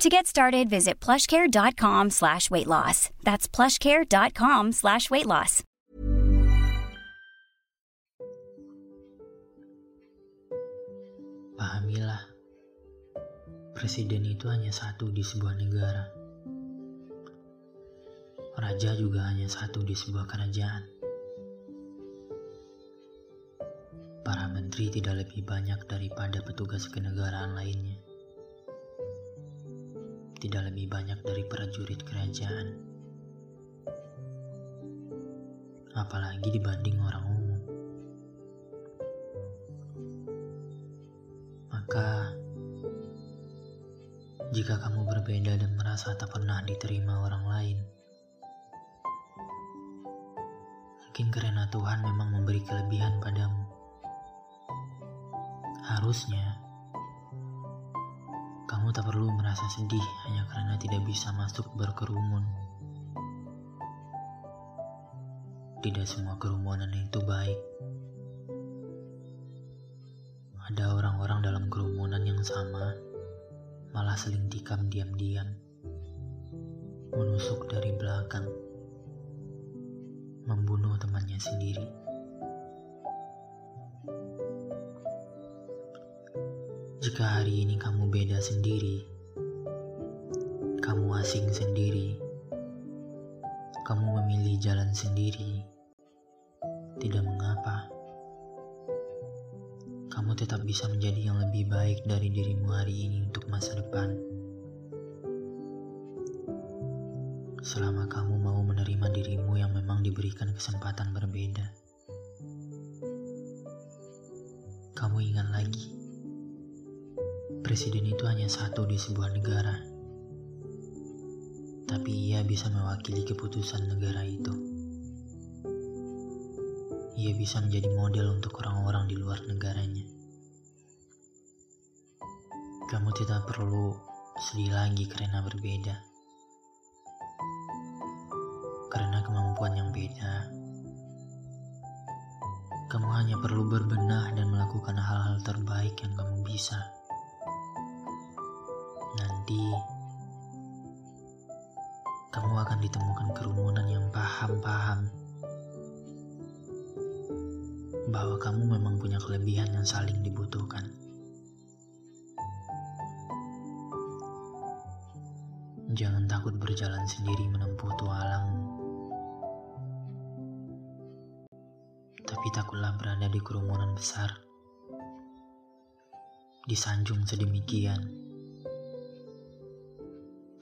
To get started, visit plushcare.com slash weight loss. That's plushcare.com slash weight loss. Pahamilah, presiden itu hanya satu di sebuah negara. Raja juga hanya satu di sebuah kerajaan. Para menteri tidak lebih banyak daripada petugas kenegaraan lainnya tidak lebih banyak dari prajurit kerajaan. Apalagi dibanding orang umum. Maka, jika kamu berbeda dan merasa tak pernah diterima orang lain, mungkin karena Tuhan memang memberi kelebihan padamu. Harusnya, kamu tak perlu merasa sedih hanya karena tidak bisa masuk berkerumun. Tidak semua kerumunan itu baik. Ada orang-orang dalam kerumunan yang sama, malah saling tikam diam-diam, menusuk dari belakang, membunuh temannya sendiri. Jika hari ini kamu beda sendiri, kamu asing sendiri, kamu memilih jalan sendiri, tidak mengapa. Kamu tetap bisa menjadi yang lebih baik dari dirimu hari ini untuk masa depan. Selama kamu mau menerima dirimu yang memang diberikan kesempatan berbeda. Kamu ingat lagi Presiden itu hanya satu di sebuah negara, tapi ia bisa mewakili keputusan negara itu. Ia bisa menjadi model untuk orang-orang di luar negaranya. Kamu tidak perlu sedih lagi karena berbeda. Karena kemampuan yang beda, kamu hanya perlu berbenah dan melakukan hal-hal terbaik yang kamu bisa nanti kamu akan ditemukan kerumunan yang paham-paham bahwa kamu memang punya kelebihan yang saling dibutuhkan. Jangan takut berjalan sendiri menempuh tualang. Tapi takutlah berada di kerumunan besar. Disanjung sedemikian